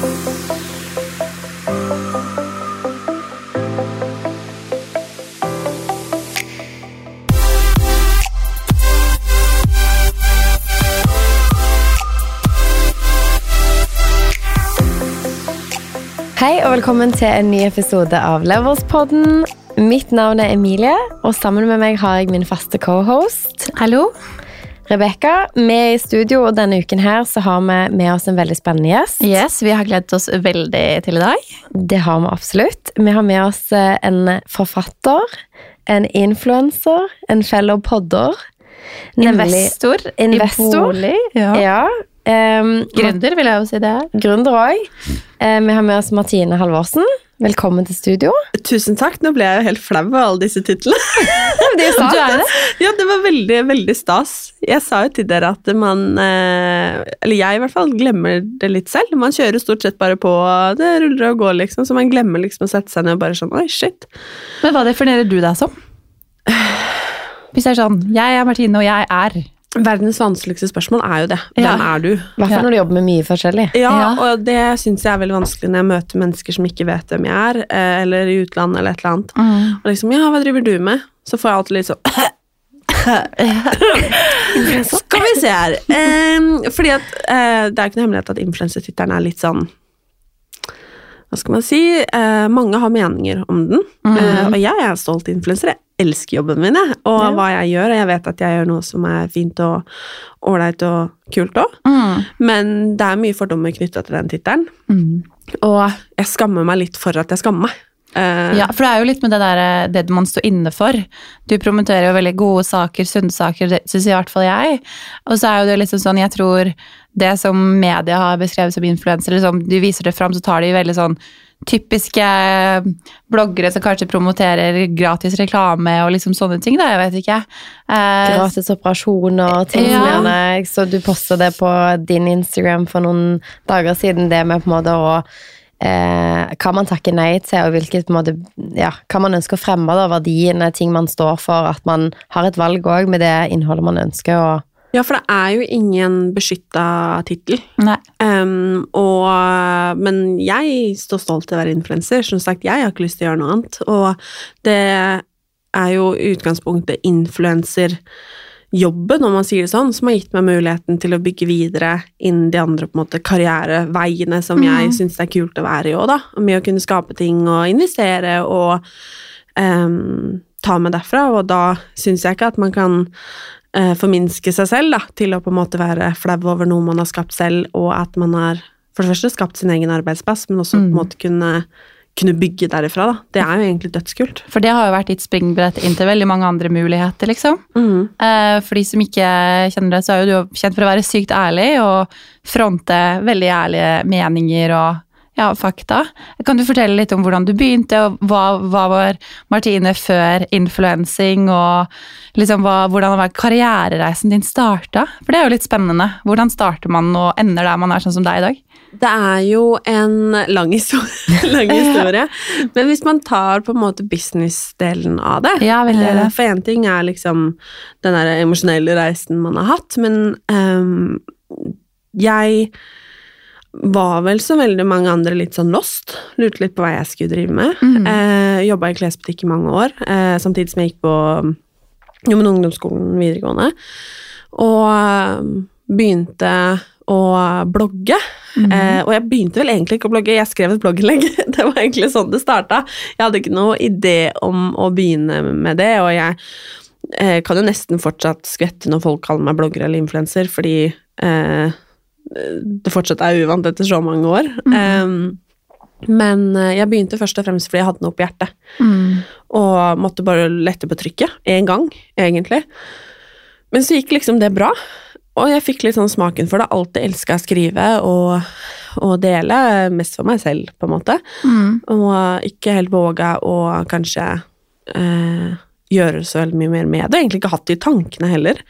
Hei og velkommen til en ny episode av Leverspodden. Mitt navn er Emilie, og sammen med meg har jeg min faste cohost. Hallo. Rebekka. Vi er i studio, og denne uken her så har vi med oss en veldig spennende gjest. Yes, Vi har gledet oss veldig til i dag. Det har vi absolutt. Vi har med oss eh, en forfatter, en influenser, en fellow podder. nemlig- Investor, Investor. i bolig. Ja. Ja. Um, Gründer, vil jeg jo si det. er. Gründer òg. vi har med oss Martine Halvorsen. Velkommen til studio. Tusen takk. Nå ble jeg jo helt flau av alle disse titlene. Det er Du er det? ja, det var veldig, veldig stas. Jeg sa jo til dere at man eh, Eller jeg i hvert fall glemmer det litt selv. Man kjører stort sett bare på, det ruller og går, liksom, så man glemmer liksom å sette seg ned og bare sånn Oi, shit. Men hva definerer du deg som? Hvis det er sånn Jeg er Martine, og jeg er Verdens vanskeligste spørsmål er jo det. Hvem Ja. er du? I hvert fall når du jobber med mye forskjellig. Ja, Ja. og det syns jeg er veldig vanskelig når jeg møter mennesker som ikke vet hvem jeg er, eh, eller i utlandet eller et eller annet. Og liksom, ja, hva driver du med? Så får jeg alltid litt sånn Skal vi se her. um, fordi at uh, det er ikke noe hemmelighet at influensertittelen er litt sånn Hva skal man si? Uh, mange har meninger om den. Eh, og jeg er stolt influenser. Jeg elsker jobben min jeg, og Ja. hva jeg gjør. Og jeg vet at jeg gjør noe som er fint og ålreit og kult òg. Mm. Men det er mye fordommer knytta til den tittelen. Mm. Og jeg skammer meg litt for at jeg skammer meg. Uh, Ja, for det er jo litt med det der, det man står inne for. Du promoterer jo veldig gode saker, sunne saker, det syns i hvert fall jeg. Og så er jo det liksom sånn, jeg tror det som media har beskrevet som influenser, liksom, de viser det fram, så tar de veldig sånn typiske bloggere som kanskje promoterer gratis reklame og liksom sånne ting, da, jeg vet ikke. Eh, Gratis operasjoner, ting som Ja. Jeg så du posta det på din Instagram for noen dager siden, det med på en måte å eh, hva man takker nei til, og hvilket på en måte, ja, hva man ønsker å fremme, da, verdiene, ting man står for, at man har et valg òg med det innholdet man ønsker. Og, ja, for det er jo ingen beskytta tittel. Um, og, men jeg står stolt til å være influenser. Som sagt, jeg har ikke lyst til å gjøre noe annet. Og det er jo i utgangspunktet influenserjobben, om man sier det sånn, som har gitt meg muligheten til å bygge videre innen de andre på en måte, karriereveiene som jeg Mhm. syns det er kult å være i òg, da. Med å kunne skape ting og investere og um, ta med derfra. Og da syns jeg ikke at man kan eh, forminske seg selv da, til å på en måte være flau over noe man har skapt selv, og at man har for det første skapt sin egen arbeidsplass, men også på en Mm. måte kunne, kunne bygge derifra. Da. Det er jo egentlig dødskult. For det har jo vært ditt springbrett inn til veldig mange andre muligheter, liksom. Eh, For de som ikke kjenner det, så er jo du kjent for å være sykt ærlig og fronte veldig ærlige meninger og ja, fakta. Kan du fortelle litt om hvordan du begynte, og hva, hva var Martine før influensing, og liksom hva, hvordan var karrierereisen din starta? For det er jo litt spennende. Hvordan starter man og ender der man er sånn som deg i dag? Det er jo en lang historie, lang historie. men hvis man tar på en måte business-delen av det Ja, eh. For én ting er liksom den der emosjonelle reisen man har hatt, men um, jeg var vel så veldig mange andre litt sånn lost. Lurte litt på hva jeg skulle drive med. Mm. Eh, Jobba i klesbutikk i mange år, eh, samtidig som jeg gikk på jo, men ungdomsskolen videregående. Og eh, begynte å blogge. Mm. Eh, og jeg begynte vel egentlig ikke å blogge, jeg skrev et blogginnlegg. Det var egentlig sånn det starta. Jeg hadde ikke noe idé om å begynne med det, og jeg eh, kan jo nesten fortsatt skvette når folk kaller meg blogger eller influenser, fordi eh, det fortsatt er uvant etter så mange år. Mm. Um, men eh, jeg begynte først og fremst fordi jeg hadde noe på hjertet, Mm. og måtte bare lette på trykket én gang, egentlig. Men så gikk liksom det bra, og jeg fikk litt sånn smaken for det. Alltid elska å skrive og, og dele, mest for meg selv, på en måte. Mm. Og ikke helt våga å kanskje eh, gjøre så veldig mye mer med det. Egentlig ikke hatt det i tankene heller.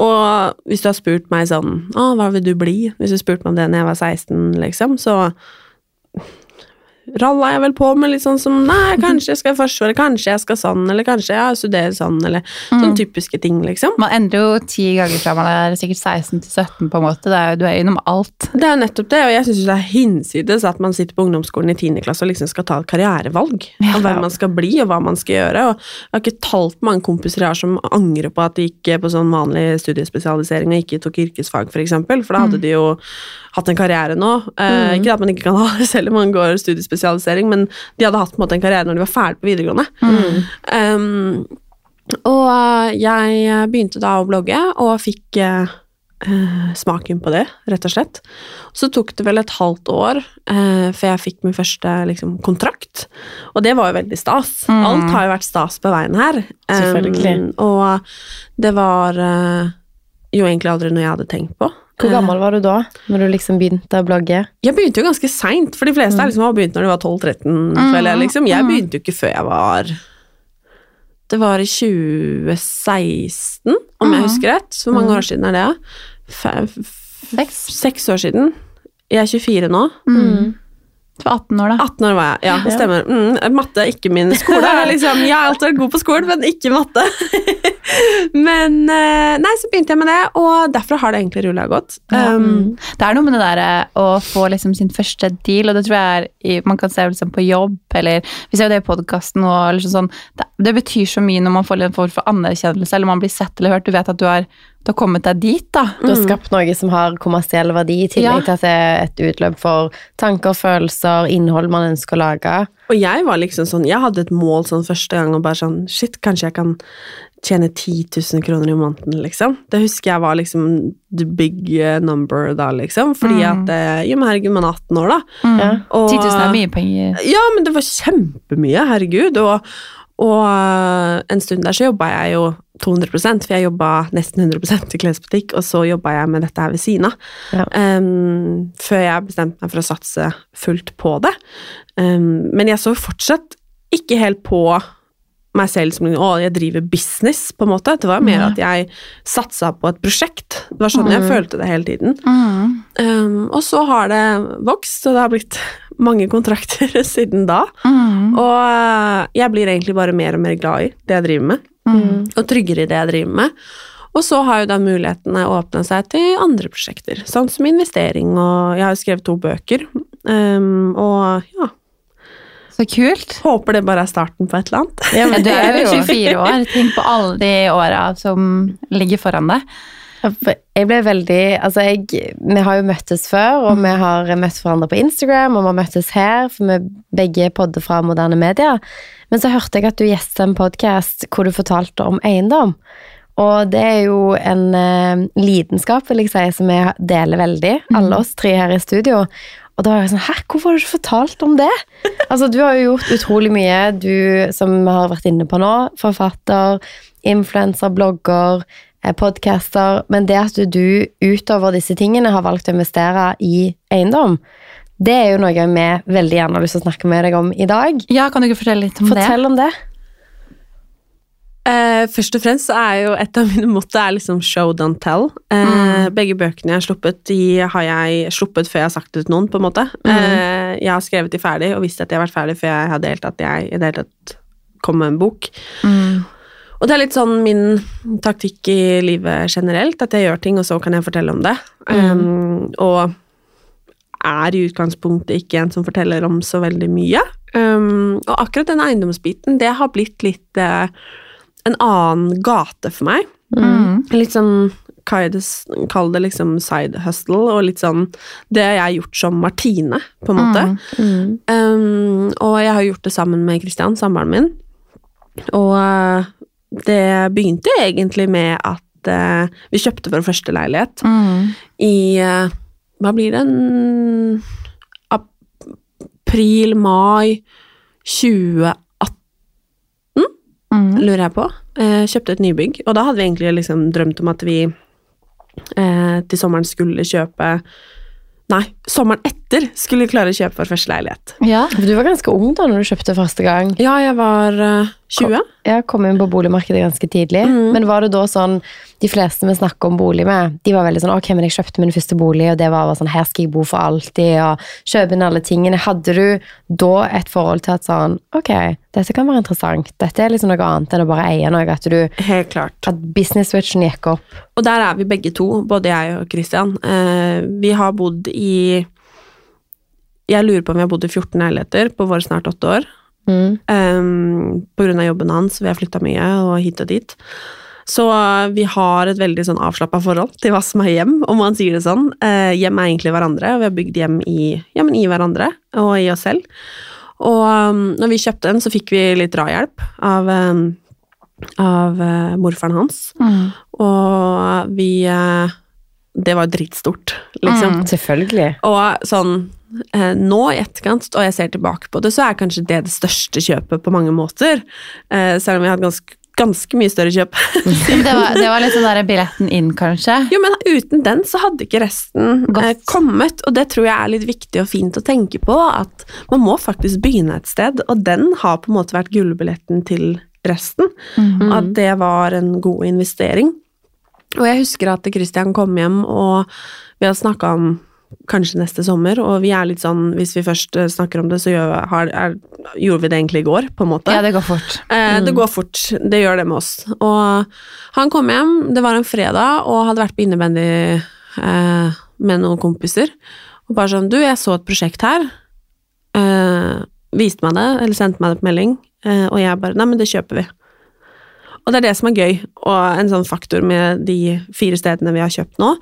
Og hvis du har spurt meg sånn Å, hva vil du bli? Hvis du spurte meg om det når jeg var 16, liksom, så ralla jeg vel på med litt sånn som Nei, kanskje jeg skal i Forsvaret, kanskje jeg skal sånn, eller kanskje jeg studerer sånn, eller sånne typiske ting, liksom. Man endrer jo ti ganger fra man er sikkert 16 til 17, på en måte. Det er, jo- du er innom alt. Det er jo nettopp det, og jeg syns det er hinsides at man sitter på ungdomsskolen i 10. klasse og liksom skal ta et karrierevalg. Ja. Av hvem man skal bli, og hva man skal gjøre. Og jeg har ikke talt mange kompiser jeg har som angrer på at de gikk på sånn vanlig studiespesialisering og ikke tok yrkesfag, for eksempel, for da hadde de jo hatt en karriere nå. Eh, Ikke at man ikke kan ha det selv om man går studiespesialisering, men de hadde hatt på en måte en karriere når de var ferdig på videregående. Um, og eh, jeg begynte da å blogge, og fikk eh, smaken på det, rett og slett. Så tok det vel et halvt år eh, før jeg fikk min første liksom, kontrakt, og det var jo veldig stas. Mm. Alt har jo vært stas på veien her. Um, og det var uh, jo egentlig aldri noe jeg hadde tenkt på. Hvor gammel var du da, når du liksom begynte å blogge? Jeg begynte jo ganske seint, for de fleste har liksom har begynt når de var 12-13. føler Jeg, liksom. jeg begynte jo ikke før jeg var Det var i 2016, om jeg husker rett. Hvor mange år siden er det? Fe- f- Seks. Seks år siden. Jeg er 24 nå. Mm. Du var 18 år, da. 18 år var jeg. Ja, det stemmer. Mm, matte er ikke min skole. Liksom, jeg har alltid vært god på skolen, men ikke matte. men eh, Nei, så begynte jeg med det, og derfra har det egentlig rulla godt. Ja. Um, Det er noe med det der eh, å få liksom sin første deal, og det tror jeg er man kan se liksom på jobb, eller vi ser jo det i podkasten, og liksom sånn, det, det betyr så mye når man får en form for anerkjennelse, eller man blir sett eller hørt, du vet at du har, du har kommet deg dit, da. Du har skapt noe som har kommersiell verdi, i tillegg Ja. til at det er et utløp for tanker, følelser, innhold man ønsker å lage. Og jeg var liksom sånn, jeg hadde et mål sånn første gang og bare sånn, shit, kanskje jeg kan tjene 10 000 kroner i måneden, liksom. Det husker jeg var liksom the big eh, number da, liksom. Fordi Mm. at, eh, jo, men herregud, man er 18 år da. Mm. Og, 10 000 er mye penger. Ja, men det var kjempemye, herregud. Og, og eh, en stund der så jobba jeg jo 200% for jeg jobba nesten 100% i klesbutikk, og så jobba jeg med dette her ved siden av. Ja. Um, før jeg bestemte meg for å satse fullt på det. Um, men jeg så fortsatt ikke helt på meg selv som å, jeg driver business, på en måte. Det var mer at jeg satsa på et prosjekt. Det var sånn jeg følte det hele tiden. Mm. Um, og så har det vokst, og det har blitt mange kontrakter siden da. Mm. Og eh, jeg blir egentlig bare mer og mer glad i det jeg driver med, Mm. og tryggere i det jeg driver med. Og så har jo da mulighetene åpna seg til andre prosjekter, sånn som investering, og jeg har jo skrevet to bøker. Um, og ja, Så kult. håper det bare er starten på et eller annet. Ja, men du er jo 24 år. Tenk på alle de åra som ligger foran deg. Jeg ble veldig Altså, jeg, vi har jo møttes før, og vi har møtt hverandre på Instagram, og vi har møttes her, for vi begge podder fra moderne medier. Men så hørte jeg at du gjestet en podkast hvor du fortalte om eiendom. Og det er jo en eh, lidenskap, vil jeg si, som vi deler veldig, alle oss tre her i studio. Og da var jeg sånn Hæ, hvorfor har du ikke fortalt om det? Altså, du har jo gjort utrolig mye, du som vi har vært inne på nå. Forfatter, influenser, blogger, eh, podcaster. Men det at du utover disse tingene har valgt å investere i eiendom, det er jo noe vi veldig gjerne har lyst til å snakke med deg om i dag. Ja, Kan du ikke fortelle litt om det? Fortell om det. Uh, først og fremst så er jo et av mine motto er liksom show, don't tell. Eh, Begge bøkene jeg har sluppet, de har jeg sluppet før jeg har sagt det til noen, på en måte. Eh, jeg har skrevet de ferdig, og visst at de har vært ferdig før jeg har delt at jeg i det hele tatt kom med en bok. Mm. Og det er litt sånn min taktikk i livet generelt, at jeg gjør ting, og så kan jeg fortelle om det. Um, og er i utgangspunktet ikke en som forteller om så veldig mye. Um, og akkurat den eiendomsbiten, det har blitt litt uh, en annen gate for meg. Mm. Litt sånn Kall det, kall det liksom side hustle, og litt sånn Det har jeg gjort som Martine, på en måte. Mm. Um, og jeg har gjort det sammen med Kristian, samboeren min. Og uh, det begynte egentlig med at uh, vi kjøpte vår første leilighet Mm. i Hva blir det? En April-mai 2018, Mm. lurer jeg på. Eh, kjøpte et nybygg, og da hadde vi egentlig liksom drømt om at vi eh, til sommeren skulle kjøpe Nei, sommeren etter skulle vi klare å kjøpe vår første leilighet. Ja. For du var ganske ung da når du kjøpte første gang. Ja, jeg var eh, 20? Ja, kom inn på boligmarkedet ganske tidlig. Mm. Men var det da sånn De fleste vi snakker om bolig med, de var veldig sånn Ok, men jeg kjøpte min første bolig, og det var var sånn Her skal jeg bo for alltid, og kjøpe inn alle tingene. Hadde du da et forhold til at sånn Ok, dette kan være interessant. Dette er liksom noe annet enn å bare eie noe. At du Helt klart. At business switchen gikk opp. Og der er vi begge to, både jeg og Christian. Eh, vi har bodd i Jeg lurer på om vi har bodd i 14 leiligheter på våre snart åtte år. Mm. Um, av jobben hans, vi har flytta mye og hit og dit. Så vi har et veldig sånn avslappa forhold til hva som er hjem, om man sier det sånn. Eh, hjem er egentlig hverandre, og vi har bygd hjem i, ja, men i hverandre og i oss selv. Og um, når vi kjøpte den, så fikk vi litt drahjelp av, um, av uh, morfaren hans. Og vi uh, Det var dritstort, liksom. Mm. Selvfølgelig. Og sånn eh, nå i etterkant, og jeg ser tilbake på det, så er kanskje det det største kjøpet på mange måter. Eh, selv om jeg har hatt ganske, ganske mye større kjøp. Det var, det var litt sånn der billetten inn, kanskje. jo, men uten den så hadde ikke resten Godt. eh, kommet, og det tror jeg er litt viktig og fint å tenke på, at man må faktisk begynne et sted, og den har på en måte vært gullbilletten til resten. Mhm. At det var en god investering. Og jeg husker at Christian kom hjem, og vi hadde snakka om kanskje neste sommer, og vi er litt sånn, hvis vi først eh, snakker om det, så gjør, har, er, gjorde vi det egentlig i går, på en måte. Ja, det går fort. Eh, Det går fort, det gjør det med oss. Og han kom hjem, det var en fredag, og hadde vært på innebandy eh, med noen kompiser. Og bare sånn, du, jeg så et prosjekt her. Eh, viste meg det, eller sendte meg det på melding, eh, og jeg bare, nei, men det kjøper vi. Og det er det som er gøy, og en sånn faktor med de fire stedene vi har kjøpt nå,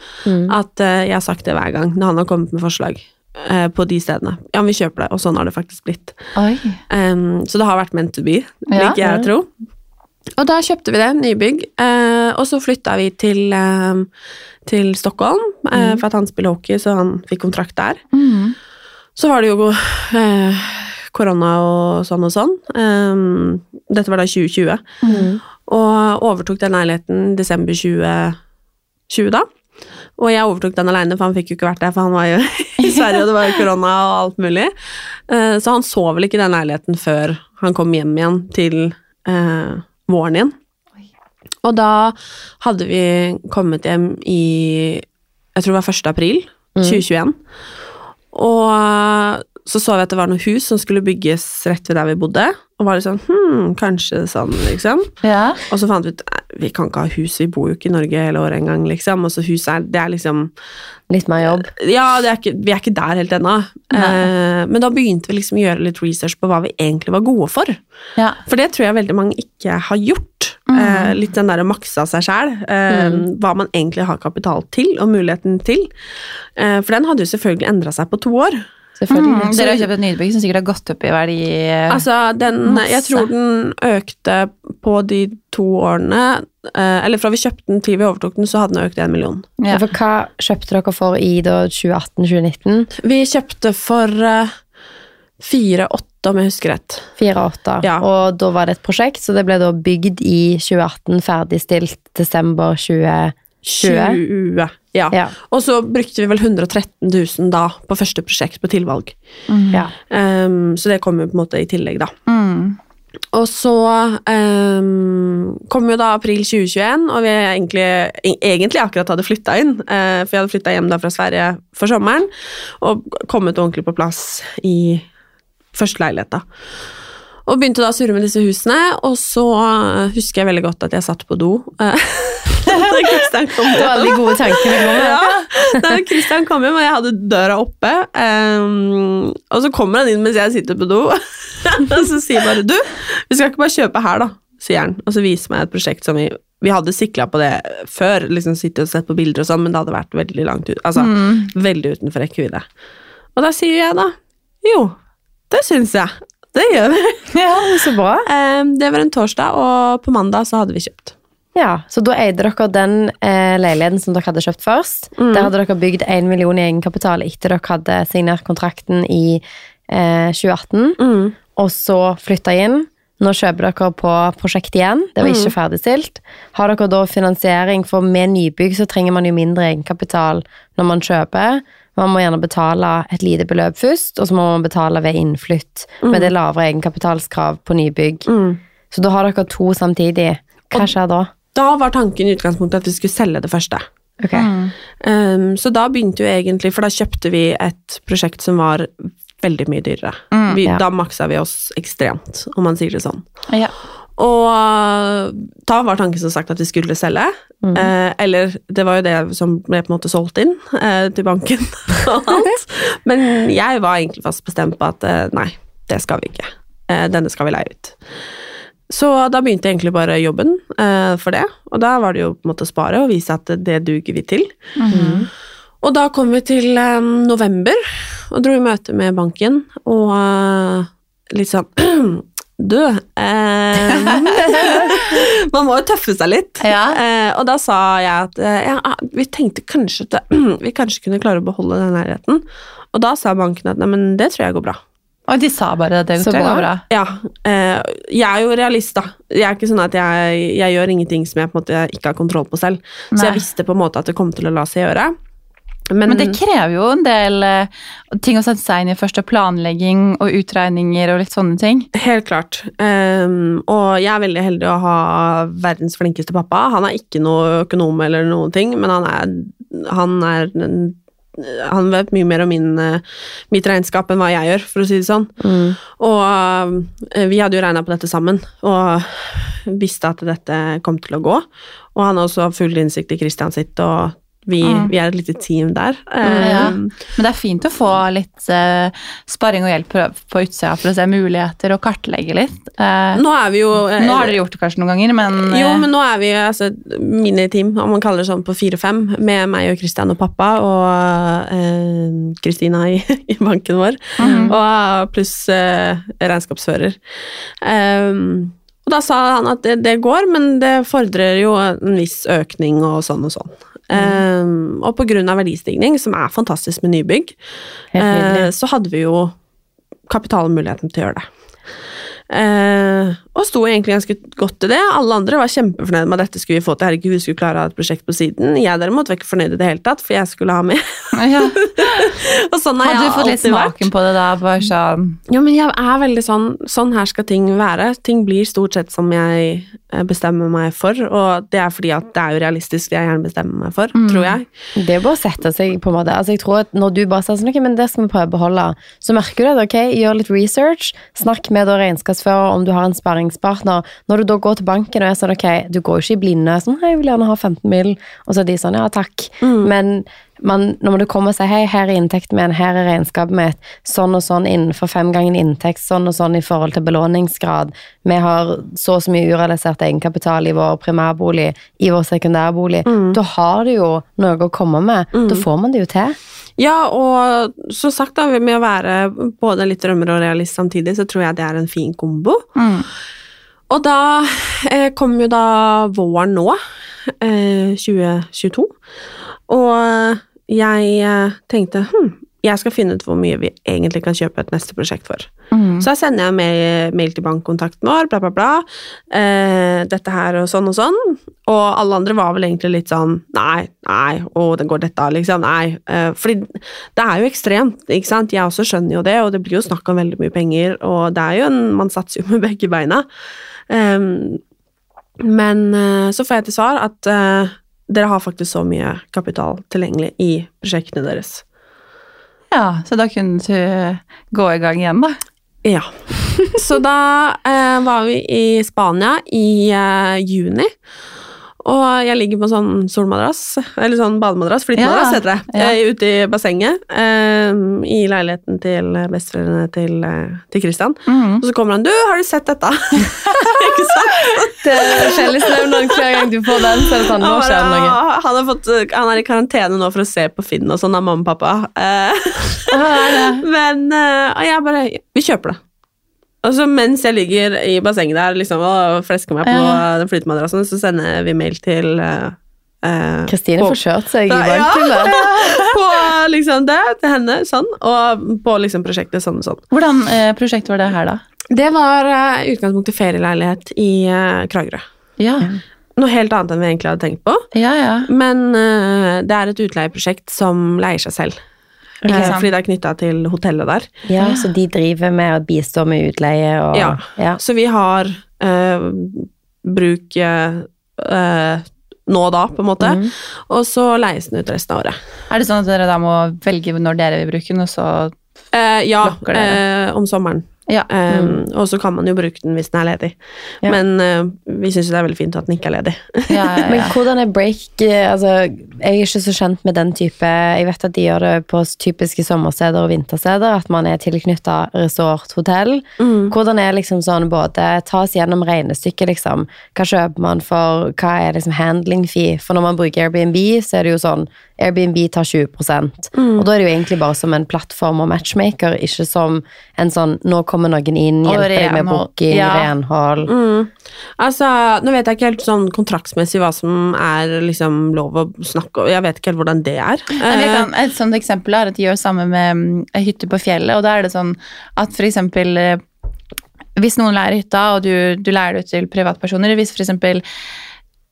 at eh, jeg har sagt det hver gang når han har kommet med forslag eh, på de stedene. Ja, vi kjøper det, og sånn har det faktisk blitt. Um, så det har vært meant to be, Ja. liker jeg å tro. Og da kjøpte vi det, nybygg, uh, og så flytta vi til, uh, til Stockholm, eh, for at han spiller hockey, så han fikk kontrakt der. Mm. Så var det jo eh, korona og sånn og sånn. Um, dette var da 2020. Mm. Og overtok den leiligheten desember 2020 da. Og jeg overtok den alene, for han fikk jo ikke vært der, for han var jo i Sverige, og det var jo korona og alt mulig. Eh, Så han så vel ikke den leiligheten før han kom hjem igjen til eh, våren igjen. Og da hadde vi kommet hjem i Jeg tror det var 1. april 2021. Og så så vi at det var noen hus som skulle bygges rett ved der vi bodde. Og var litt sånn Hm, kanskje sånn, liksom. Ja. Og så fant vi ut vi kan ikke ha hus, vi bor jo ikke i Norge hele året engang, liksom. Og så huset er, det er liksom Litt mer jobb. Ja, det er ikke, vi er ikke der helt ennå. Eh, men da begynte vi liksom å gjøre litt research på hva vi egentlig var gode for. ja. For det tror jeg veldig mange ikke har gjort. Eh, litt den der å makse av seg sjæl. Eh, Hva man egentlig har kapital til, og muligheten til. Eh, for den hadde jo selvfølgelig endra seg på to år. Selvfølgelig. Mm. Dere har kjøpt et nybygg som sikkert har gått opp i verdi. Altså, den, Masse. jeg tror den økte på de to årene eh, Eller fra vi kjøpte den til vi overtok den, så hadde den økt en million. ja. For hva kjøpte dere for i 2018-2019? Vi kjøpte for uh, 4-8, om jeg husker rett. 4-8. Ja. Og da var det et prosjekt, så det ble da bygd i 2018, ferdigstilt desember 2020. 20. Ja. Ja. Og så brukte vi vel 113 000 da på første prosjekt på tilvalg. ja. Um, så det kom jo på en måte i tillegg, da. Mm. Og så um, kom jo da april 2021, og vi egentlig, egentlig akkurat hadde flytta inn. Uh, for jeg hadde flytta hjem da fra Sverige for sommeren, og kommet ordentlig på plass i første leilighet, da. Og begynte da å surre med disse husene, og så eh, husker jeg veldig godt at jeg satt på do. Kristian kom Det var de gode tankene. kom, ja. da Kristian kom hjem, og jeg hadde døra oppe. um, og så kommer han inn mens jeg sitter på do, og så sier bare 'du, vi skal ikke bare kjøpe her', da, sier han. Og så viser meg et prosjekt som vi vi hadde sikla på det før, liksom sittet og sett på bilder og sånn, men det hadde vært veldig langt ut, altså veldig utenfor rekkevidde. Og da sier jeg da 'jo, det syns jeg'. Det gjør vi. ja, så bra. Ehm, det var en torsdag, og på mandag så hadde vi kjøpt. Ja, Så da eide dere den eh, leiligheten som dere hadde kjøpt først. Der hadde dere bygd 1 million i egenkapital etter dere hadde signert kontrakten i eh, 2018. Mm. Og så flytta inn. Nå kjøper dere på prosjekt igjen. Det var ikke ferdigstilt. Har dere da finansiering, for med nybygg så trenger man jo mindre egenkapital når man kjøper. Man må gjerne betale et lite beløp først, og så må man betale ved innflytt med det lavere egenkapitalskrav på nybygg. Mm. Så da har dere to samtidig. Hva Og- skjer da? Da var tanken i utgangspunktet at vi skulle selge det første. Ok. Um, så da begynte jo egentlig, for da kjøpte vi et prosjekt som var veldig mye dyrere. Mm, vi, ja. Da maksa vi oss ekstremt, om man sier det sånn. Ja. Og uh, da var tanken som sagt at vi skulle selge. Mm. Eh, eller det var jo det som ble på en måte solgt inn eh, til banken og alt. Men jeg var egentlig fast bestemt på at eh, nei, det skal vi ikke. Eh, denne skal vi leie ut. Så da begynte egentlig bare jobben eh, for det. Og da var det jo på en måte å spare og vise at det duger vi til. Mm. Og da kom vi til eh, november og dro i møte med banken, og eh, litt sånn Du, eh, man må jo tøffe seg litt. Ja. Eh, og da sa jeg at eh, ja, vi tenkte kanskje at vi kanskje kunne klare å beholde den leiligheten. Og da sa banken at nei, men det tror jeg går bra. Og de sa bare at det Så tror jeg går bra. Ja, eh, jeg er jo realist, da. Jeg er ikke sånn at jeg, jeg gjør ingenting som jeg på en måte ikke har kontroll på selv. Så jeg visste på en måte at det kom til å la seg gjøre. Men, Men det krever jo en del uh, ting å sette seg inn i første planlegging og utregninger og litt sånne ting. Helt klart. Um, og jeg er veldig heldig å ha verdens flinkeste pappa. Han er ikke noe økonom eller noen ting, men han er, han er han vet mye mer om min, eh, mitt regnskap enn hva jeg gjør, for å si det sånn. Mm. Og eh, vi hadde jo regna på dette sammen, og visste at dette kom til å gå. Og han har også full innsikt i Christian sitt, og vi, Mm. vi er et lite team der. Ja. Ehm, Men det er fint å få litt uh, sparring og hjelp på, utsida for å se muligheter og kartlegge litt. Uh, Nå er vi jo uh, nå har dere gjort det kanskje noen ganger, men, Jo, men nå er vi altså, miniteam, om man kaller det sånn, på fire-fem, med meg og Kristian og pappa, og Kristina i, i banken vår, mm. og pluss regnskapsfører. Um, og da sa han at det, det går, men det fordrer jo en viss økning og sånn og sånn. Ehm, og på grunn av verdistigning, som er fantastisk med nybygg, uh, så hadde vi jo kapitalmuligheten til å gjøre det. Eh, og sto egentlig ganske godt i det. Alle andre var kjempefornøyde med at dette skulle vi få til. Herregud, vi skulle klare å ha et prosjekt på siden. Jeg derimot var ikke fornøyd i det hele tatt, for jeg skulle ha med. ja. og sånn har Hadde jeg du fått litt smaken vært. på det da? Bare sånn Jo, men jeg er veldig sånn Sånn her skal ting være. Ting blir stort sett som jeg eh, bestemmer meg for, og det er fordi at det er jo realistisk det jeg gjerne bestemmer meg for, tror jeg. Det er bare å sette seg på en måte Altså jeg tror at Når du bare sier sånn, ok, men det skal vi prøve å beholde, så merker du at ok, gjør litt research, snakk med da regnskapsfører om du har en sparringspartner. Når du da går til banken og er sånn ok, du går jo ikke i blinde sånn, hei, jeg vil gjerne ha 15 mil, og så er de sånn ja, takk. Men man, når du kommer og sier hei, her er inntekten min, her er regnskapet mitt, sånn og sånn innenfor fem ganger inntekt, sånn og sånn i forhold til belåningsgrad, vi har så og så mye urealisert egenkapital i vår primærbolig, i vår sekundærbolig, da har du jo noe å komme med. Da får man det jo til. Ja, og som sagt, da, med å være både litt drømmer og realist samtidig, så tror jeg det er en fin kombo. mm. Og da eh, kom jo da våren nå, eh, 2022, og jeg eh, tenkte hm, jeg skal finne ut hvor mye vi egentlig kan kjøpe et neste prosjekt for. Mm. Så da sender jeg mail, mail til bankkontakten vår, bla, bla, bla. Eh, dette her og sånn og sånn. Og alle andre var vel egentlig litt sånn Nei, nei, å, det går dette, liksom. Nei. Eh, fordi det er jo ekstremt, ikke sant. Jeg også skjønner jo det, og det blir jo snakk om veldig mye penger, og det er jo en Man satser jo med begge beina. Ehm, men eh, så får jeg til svar at eh, dere har faktisk så mye kapital tilgjengelig i prosjektene deres. Ja, så da kunne du gå i gang igjen, da. Ja. Så da eh, var vi i Spania i eh, juni. Og jeg ligger på sånn solmadrass, eller sånn bademadrass, flyttemadrass Ja, heter det, ja. eh, ute i bassenget. Eh, I leiligheten til besteforeldrene til, eh, til Christian. Mm. Og så kommer han 'Du, har du sett dette?' Ikke sant? Det er noen hver gang du får den, så er det sånn, nå skjer det noe. «Ah, han, har fått, han er i karantene nå for å se på Finn og sånn av mamma og pappa. Uh, men uh, og jeg bare Vi kjøper det. Og så mens jeg ligger i bassenget der liksom, og flesker meg på Ja. den flytemadrassen, så sender vi mail til eh, eh, Kristine uh, får kjørt seg i Ja. på liksom det til henne, sånn, og på liksom prosjektet sånn og sånn. Hvordan uh, prosjekt var det her, da? Det var uh, utgangspunktet ferieleilighet i uh, Kragerø. Ja, Noe helt annet enn vi egentlig hadde tenkt på. ja. ja. Men det er et utleieprosjekt som leier seg selv. Ikke eh, sant? fordi det er knytta til hotellet der. Ja, så de driver med å bistå med utleie og Ja. ja. Så vi har eh, bruk eh, eh, nå og da, på en måte. Mm. Og så leies den ut resten av året. Er det sånn at dere da må velge når dere vil bruke den, og så Eh, ja, eh, om sommeren. Ja. Eh, Og så kan man jo bruke den hvis den er ledig. Ja. Men uh, vi syns det er veldig fint at den ikke er ledig. ja, ja, Men hvordan er break eh, altså, Jeg er ikke så kjent med den type Jeg vet at de gjør det på typiske sommersteder og vintersteder, at man er tilknytta resort, hotell. Hvordan er liksom sånn både Ta oss gjennom regnestykket, liksom. Hva kjøper man for Hva er liksom handling fee? For når man bruker Airbnb, så er det jo sånn Airbnb tar 20 Og da er det jo egentlig bare som en plattform og matchmaker, ikke som en sånn Nå kommer noen inn, hjelper deg med booking, Ja. renhold Mm. Altså, Nå vet jeg ikke helt sånn kontraktsmessig hva som er liksom lov å snakke om. Jeg vet ikke helt hvordan det er. Jeg Eh, kan, et sånt eksempel er at de gjør samme med mm, hytte på fjellet, og da er det sånn at for eksempel eh, hvis noen leier hytta, og du, du leier det ut til privatpersoner, hvis for eksempel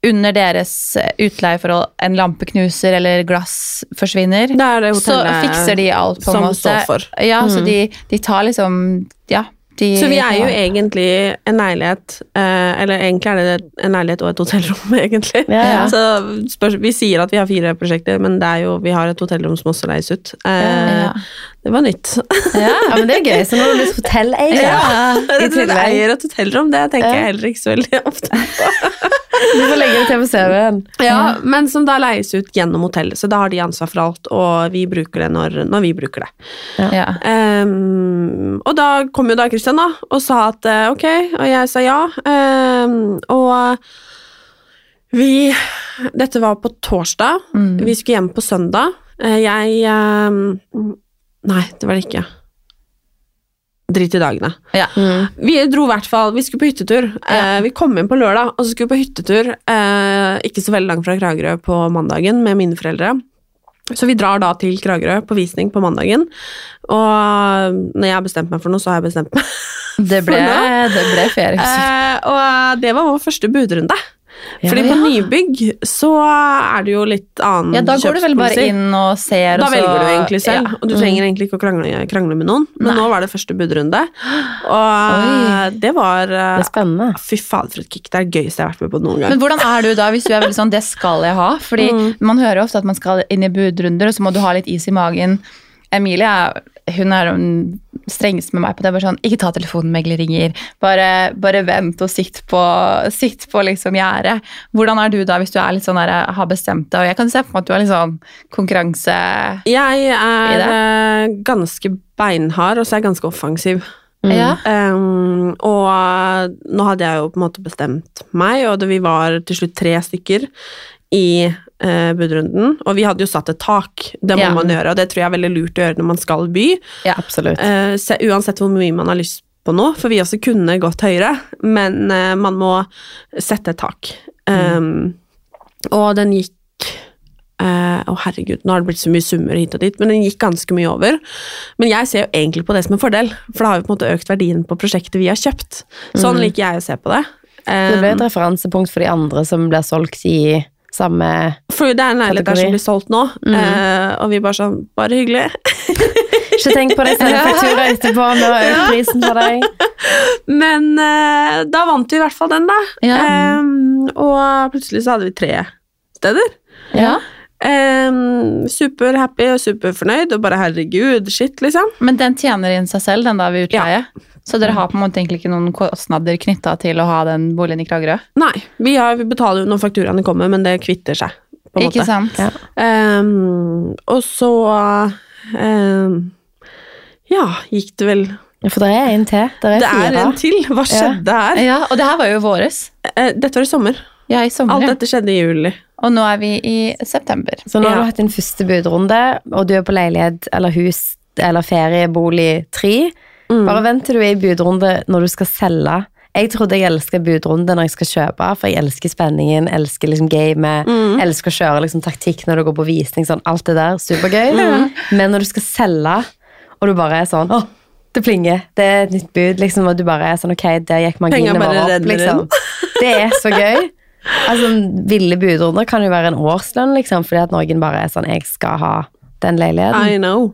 under deres utleieforhold en lampe knuser eller glass forsvinner, det er det så fikser de alt på en måte. står for. Ja, så de, de tar liksom Ja. De, Så vi er jo egentlig en leilighet, eh, eller egentlig er det en leilighet og et hotellrom, egentlig. Ja, ja. Så Vi sier at vi har fire prosjekter, men det er jo, vi har et hotellrom som også leies ut. Ja. Det var nytt. Ja. Ja, men det er gøy. Så nå har du blitt hotelleier. I er tillegg. eier et hotellrom, det tenker jeg heller ikke så veldig ofte på. Du får legge det til på CV-en. Ja, men som da leies ut gjennom hotellet, så da har de ansvar for alt, og vi bruker det når, når vi bruker det. Ja. Um, og da kom jo da Kristian da, og sa at eh, ok, og jeg sa ja. Um, og vi Dette var på torsdag. Mm. Vi skulle hjem på søndag. Eh, jeg ehm, Nei, det var det ikke. Drit i dagene. Ja. Vi dro i hvert fall, vi skulle på hyttetur. Eh, vi kom inn på lørdag, og så skulle vi på hyttetur, eh, ikke så veldig langt fra Kragerø på mandagen med mine foreldre. Så vi drar da til Kragerø på visning på mandagen, og når jeg har bestemt meg for noe, så har jeg bestemt meg. Det ble, det ble ferie. Eh, og det var vår første budrunde. Ja, Fordi på ja. nybygg så er det jo litt annen Ja, da går du vel bare inn og ser, Da og så velger du egentlig selv, Ja. og du trenger egentlig ikke å krangle, krangle med noen. Men Nei. nå var det første budrunde, og Oi. det var Det eh, er spennende. Fy fader, for et kick. Det er det gøyeste jeg har vært med på noen gang. Men hvordan er du da, hvis du er veldig sånn 'det skal jeg ha'? Fordi man hører jo ofte at man skal inn i budrunder, og så må du ha litt is i magen. Emilie er- hun er strengest med meg på det. Bare sånn, ikke ta telefonen megler ringer. Bare, bare vent og sitt på, sitt på liksom gjerdet. Hvordan er du da, hvis du er litt sånn der, har bestemt deg? Og jeg kan se for meg at du er litt sånn konkurranse... jeg er eh, ganske beinhard, og så er jeg ganske offensiv. Ja. Um, og nå hadde jeg jo på en måte bestemt meg, og vi var til slutt tre stykker i eh, budrunden. Og vi hadde jo satt et tak, det må Ja. man gjøre, og det tror jeg er veldig lurt å gjøre når man skal by. Ja. Absolutt. Eh, se, uansett hvor mye man har lyst på nå, for vi også kunne gått høyere, men eh, man må sette et tak. Um, Og den gikk eh, Å, herregud, nå har det blitt så mye summer hit og dit, men den gikk ganske mye over. Men jeg ser jo egentlig på det som en fordel, for da har vi på en måte økt verdien på prosjektet vi har kjøpt. Sånn liker jeg å se på det. Det ble et Um, referansepunkt for de andre som blir solgt i samme for det er en leilighet der som blir solgt nå, eh, og vi bare sånn Bare hyggelig. Ikke tenk på det, send faktura etterpå. Nå har økt prisen for deg. Men eh, da vant vi i hvert fall den, da. Ja. Eh, og plutselig så hadde vi tre steder. Ja. Um, Superhappy og superfornøyd, og bare herregud, shit, liksom. Men den tjener inn seg selv, den da ved utleie? Så dere har på en måte egentlig ikke noen kostnader knytta til å ha den boligen i Kragerø? Nei, vi, har, vi betaler jo når fakturaene kommer, men det kvitter seg. På en Ikke sant? Ja. Um, og så um, Ja, gikk det vel Ja, For det er en til. Det er Det er fire. en til! Hva skjedde her? Ja, og det her var jo våres. Eh, Dette var i sommer. Ja, i sommer. Alt dette skjedde i juli. Og nå er vi i september. Så nå har du hatt din første budrunde, og du er på leilighet eller hus eller feriebolig tre. Mm. Bare vent til du er i budrunde når du skal selge. Jeg trodde jeg elsker budrunde når jeg skal kjøpe, for jeg elsker spenningen, elsker liksom gamet, Mm. elsker å kjøre liksom taktikk når du går på visning, sånn alt det der, supergøy. Mm. Men når du skal selge, og du bare er sånn, åh, det plinger, det er et nytt bud, liksom, og du bare er sånn, ok, der gikk marginene våre opp, liksom. Det er så gøy. Altså, ville budrunder kan jo være en årslønn, liksom, fordi at noen bare er sånn, jeg skal ha den leiligheten. I know.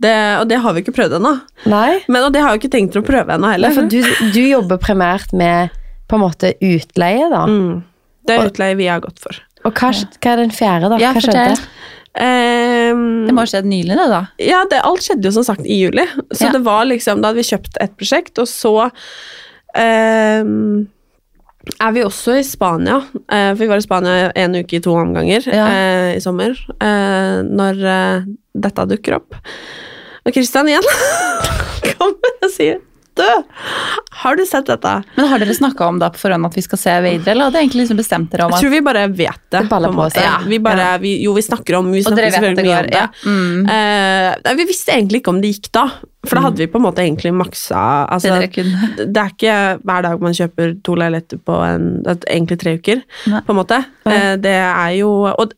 Det, og det har vi ikke prøvd ennå. Nei? Men og det har jeg ikke tenkt å prøve ennå Nei, heller. for du, du jobber primært med på en måte utleie, da. Mm. Det er utleie vi har gått for. Og hva, hva er den fjerde, da? Ja, hva skjedde? Um, Det må ha skjedd nylig, det, da. Ja, det, alt skjedde jo som sagt i juli. Så Ja. det var liksom, da hadde vi kjøpt et prosjekt, og så ehm, er vi også i Spania. eh, for vi var i Spania en uke i to omganger Ja. eh, i sommer. eh, når eh, dette dukker opp. Og Christian igjen kommer og sier Du, har du sett dette? Men har dere snakka om det på forhånd at vi skal se videre, eller hadde egentlig liksom bestemt dere om Jeg tror vi bare vet det. Det på seg. Ja, vi bare, vi, jo, vi snakker om vi snakker selvfølgelig mye om det. Ja. Mm. Uh, nei, vi visste egentlig ikke om det gikk da, for da hadde vi på en måte egentlig maksa altså, Det. Det er ikke hver dag man kjøper to leiligheter på en, egentlig tre uker, Nei. på en måte. Uh, det er jo Og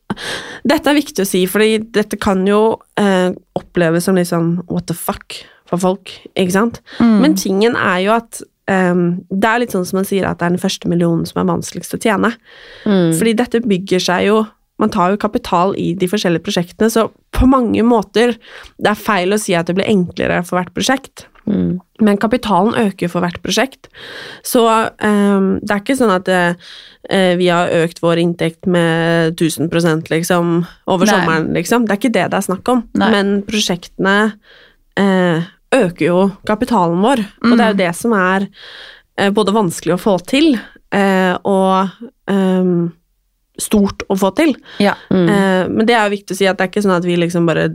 dette er viktig å si, for dette kan jo uh, oppleves som litt sånn what the fuck for folk, ikke sant? Mm. Men tingen er jo at um, det er litt sånn som man sier at det er den første millionen som er vanskeligst å tjene. Mm. Fordi dette bygger seg jo Man tar jo kapital i de forskjellige prosjektene, så på mange måter Det er feil å si at det blir enklere for hvert prosjekt, Mm. men kapitalen øker for hvert prosjekt. Så um, det er ikke sånn at uh, vi har økt vår inntekt med 1000 liksom over Nei. sommeren, liksom. Det er ikke det det er snakk om. Nei. Men prosjektene eh, øker jo kapitalen vår, og det er jo det som er eh, både vanskelig å få til eh, og ehm, stort å få til. Ja. Mm. Eh, men det er jo viktig å si at det er ikke sånn at vi liksom bare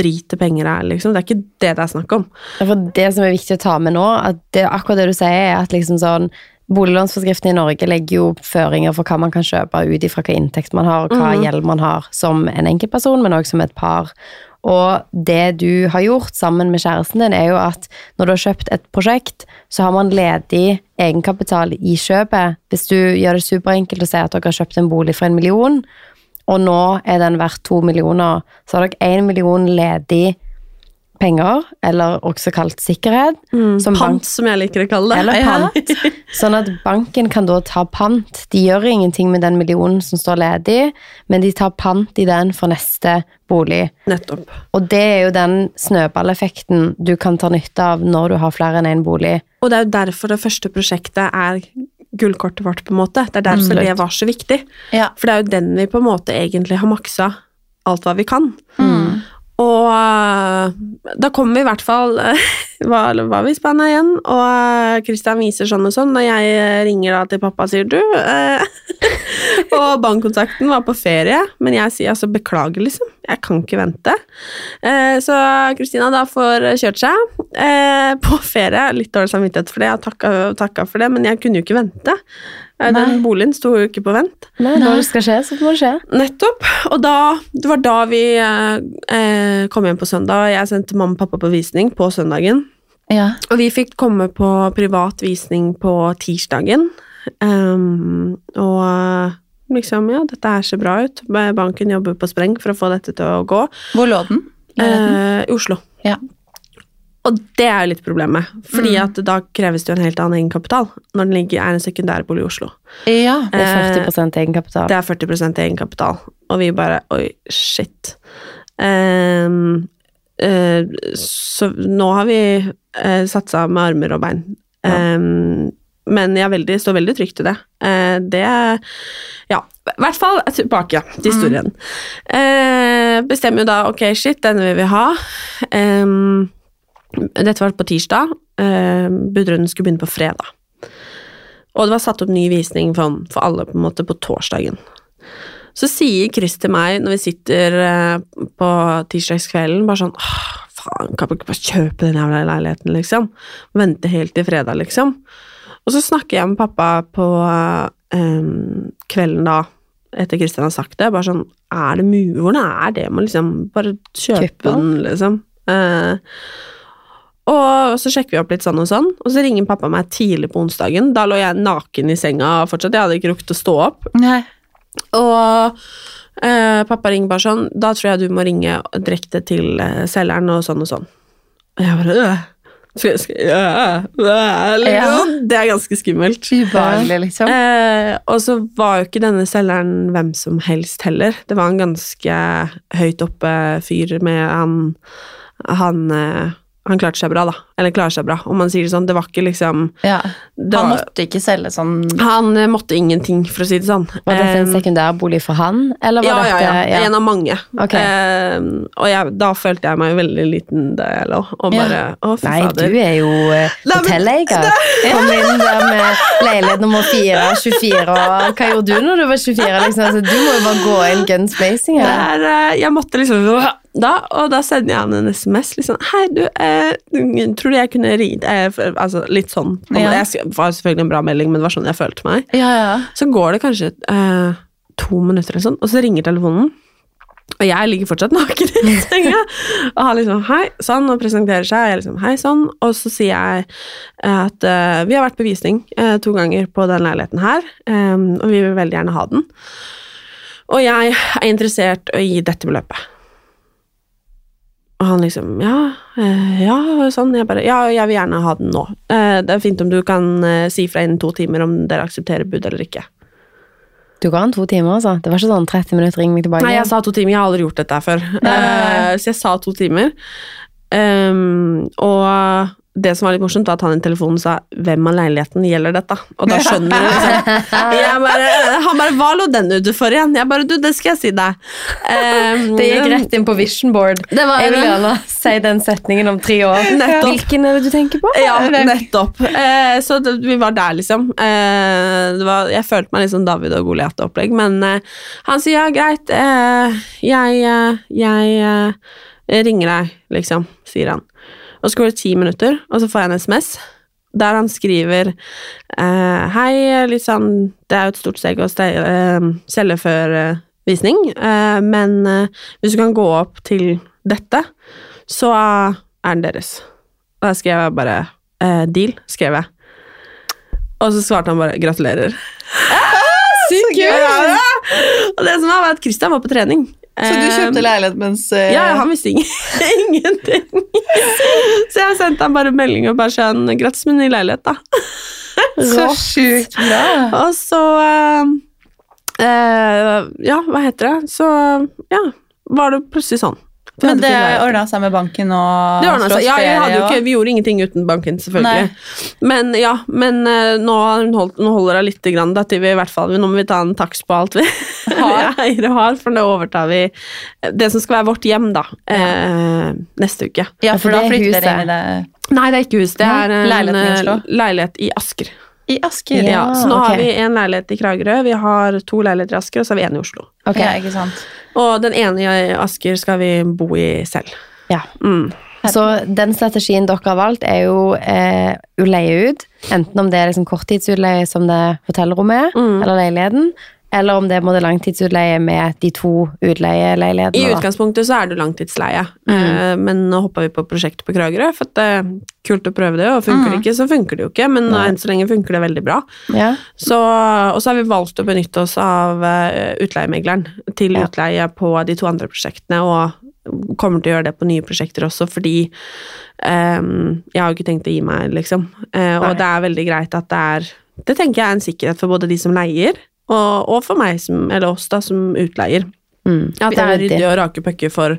driter penger her, liksom. Det er ikke det det er snakk om. For det som er viktig å ta med nå, at det, akkurat det du sier, er at liksom sånn Boliglånsforskriften i Norge legger jo føringer for hva man kan kjøpe ut ifra hva inntekt man har, og hva gjeld man har som en enkeltperson, men også som et par. Og det du har gjort sammen med kjæresten din, er jo at når du har kjøpt et prosjekt, så har man ledig egenkapital i kjøpet. Hvis du gjør det superenkelt å si at dere har kjøpt en bolig for en million, og nå er den verdt to millioner, så har dere én million ledig penger, eller også kalt sikkerhet, som bank, Pant, som jeg liker å kalle det. eller Ja. pant. Sånn at banken kan da ta pant. De gjør ingenting med den millionen som står ledig, men de tar pant i den for neste bolig. Nettopp. Og det er jo den snøballeffekten du kan ta nytte av når du har flere enn én bolig. Og det er jo derfor det første prosjektet er gullkortet vårt, på en måte. Det er derfor Absolutt. det var så viktig. Ja. For det er jo den vi på en måte egentlig har maksa alt hva vi kan. Mm. Og øh, da kom vi i hvert fall øh, var, var vi i igjen, og øh, Christian viser sånn og sånn, og jeg ringer da til pappa og sier du Og bankkontakten var på ferie, men jeg sier altså beklager, liksom. Jeg kan ikke vente. Eh, så Kristina da får kjørt seg eh, på ferie. Litt dårlig samvittighet for det, jeg takka, takka for det, men jeg kunne jo ikke vente. Eh, Den Nei. boligen sto jo ikke på vent. Nei, når det skal skje, så må det skje. Nettopp. Og da, det var da vi eh, kom hjem på søndag. Jeg sendte mamma og pappa på visning på søndagen. Ja. Og vi fikk komme på privat visning på tirsdagen. Ehm, og liksom, ja, dette her ser bra ut. Banken jobber på spreng for å få dette til å gå. Hvor lå den? Eh, I Oslo. Ja. Og det er jo litt problemet, fordi Mm. at da kreves det jo en helt annen egenkapital når den ligger, er en sekundærbolig i Oslo. ja. Det er Eh, 40% egenkapital. Det er 40% egenkapital, og vi bare Oi, shit. Ehm, eh, så nå har vi uh, satsa med armer og bein. Ehm, men jeg veldig, står veldig trygt i det. Eh, det Ja, i hvert fall tilbake til historien. Eh, bestemmer jo da ok, shit, denne vil vi ha. Dette var på tirsdag. Budrunden skulle begynne på fredag. Og det var satt opp ny visning for, for alle på en måte på torsdagen. Så sier Chris til meg når vi sitter eh, på tirsdagskvelden, bare sånn faen, kan vi ikke bare kjøpe den jævla leiligheten, liksom? Vente helt til fredag, liksom. Og så snakker jeg med pappa på um, kvelden da, etter Kristian har sagt det, bare sånn Er det mulig? Hvordan er det med liksom bare kjøpe den, liksom? Uh, og så sjekker vi opp litt sånn og sånn, og så ringer pappa meg tidlig på onsdagen. Da lå jeg naken i senga fortsatt, jeg hadde ikke rukket å stå opp. Nei. Og eh, pappa ringer bare sånn, da tror jeg du må ringe direkte til eh, selgeren og sånn og sånn. Og jeg bare øh. Skal ja. Det er ganske skummelt. Ubehagelig, liksom. Eh, og så var jo ikke denne selgeren hvem som helst heller. Det var en ganske høyt oppe fyr med han Han, eh, han klarte seg bra, da. Eller klarer seg bra, om man sier det sånn. Det var ikke liksom Ja. Han var, måtte ikke selge sånn Han eh, måtte ingenting, for å si det sånn. Var dette en sekundærbolig for han, eller var ja, ja, dette ja. En av mange. Okay. Eh, og jeg, da følte jeg meg veldig liten da jeg lå, og Ja. bare Å, fy Nei, du er jo eh, hotelleier. Kom inn der med leilighet nummer 4, 24, og hva gjorde du når du var 24? Liksom? Altså, du må jo bare gå inn guns blazing her. Der, eh, jeg måtte liksom da, Og da sender jeg han en SMS. Liksom, Hei, du, eh, tror du jeg kunne ringt Altså litt sånn. Ja. Det var selvfølgelig en bra melding, men det var sånn jeg følte meg. Ja, ja. Så går det kanskje eh, to minutter eller sånn, og så ringer telefonen. Og jeg ligger fortsatt naken i senga. Og har liksom hei, sånn, og presenterer seg. Jeg liksom hei, sånn. Og så sier jeg eh, at uh, vi har vært på visning uh, to ganger på den leiligheten her, um, og vi vil veldig gjerne ha den. Og jeg er interessert i dette beløpet. Og han liksom ja, eh, ja, sånn. Jeg bare ja, jeg vil gjerne ha den nå. Eh, det er fint om du kan eh, si fra innen to timer om dere aksepterer bud eller ikke. Du ga han to timer, altså. Det var ikke sånn 30 minutter, ring meg tilbake. Nei, jeg sa to timer. Jeg har aldri gjort dette før. nei. så jeg sa to timer. Um, og det som var litt morsomt, var at han i telefonen sa 'Hvem av leiligheten gjelder dette?' Og da skjønner du liksom. Jeg bare, han bare 'Hva lå den ute for igjen?' Jeg bare 'Du, det skal jeg si deg'. Um, Det gikk rett inn på vision board. Det var- jeg vil gjerne si den setningen om tre år. Nettopp. Hvilken er det du tenker på? Ja, nettopp. Uh, så det, vi var der, liksom. Uh, det var, jeg følte meg litt sånn David og Goliat-opplegg, men uh, han sier ja, greit, eh, jeg, jeg ringer deg, liksom, sier han. Og så går det ti minutter, og så får jeg en SMS der han skriver eh, Hei, litt sånn Det er jo et stort steg å eh, selge før eh, visning, eh, men eh, hvis du kan gå opp til dette, så er den deres. Og da skrev jeg bare eh, deal, skrev jeg. Og så svarte han bare gratulerer. Sykt Ja, ja. Og det som er, var at Christian var på trening. Så du kjøpte Eh, leilighet mens uh... Ja, han visste ingenting. Så jeg sendte han bare melding og bare sånn Grattis med ny leilighet, da. Så sjukt bra. Og så uh, uh, Ja, hva heter det? Så ja, var det plutselig sånn. Men det ordna seg med banken og Det seg. Ja, jeg hadde jo ikke, vi gjorde ingenting uten banken, selvfølgelig. Men ja, men eh, nå, holdt, nå holder det litt grann, da, til vi i hvert fall Nå må vi ta en takst på alt vi, Har. vi eier og har, for nå overtar vi det som skal være vårt hjem, da, eh, neste uke. Ja, Ja, for for da er flytter dere inn i det Nei, det er ikke hus, det er en leilighet i eh, leilighet i Asker. i Asker. Ja. Ja, så nå okay. har vi en leilighet i Kragerø, vi har to leiligheter i Asker, og så har vi en i Oslo. Ok, Ja, ikke sant. Og den ene i Asker skal vi bo i selv. ja. Mm. Så den strategien dere har valgt, er jo eh, å leie ut. Enten om det er liksom korttidsutleie som det hotellrommet er, Mm. eller leiligheten, eller om det er på langtidsutleie med de to utleieleilighetene. I utgangspunktet så er det langtidsleie, mm. men nå hoppa vi på prosjektet på Kragerø, for det er kult å prøve det, og funker det ikke, så funker det jo ikke, men Nei. enn så lenge funker det veldig bra. Ja. Så, og så har vi valgt å benytte oss av eh, utleiemegleren til Ja. utleie på de to andre prosjektene, og kommer til å gjøre det på nye prosjekter også, fordi um, jeg har jo ikke tenkt å gi meg, liksom. Uh, og det er veldig greit at det er Det tenker jeg er en sikkerhet for både de som leier, og, og for meg, som, eller oss, da, som utleier. Mm. At det er ryddig. og rake pucker for,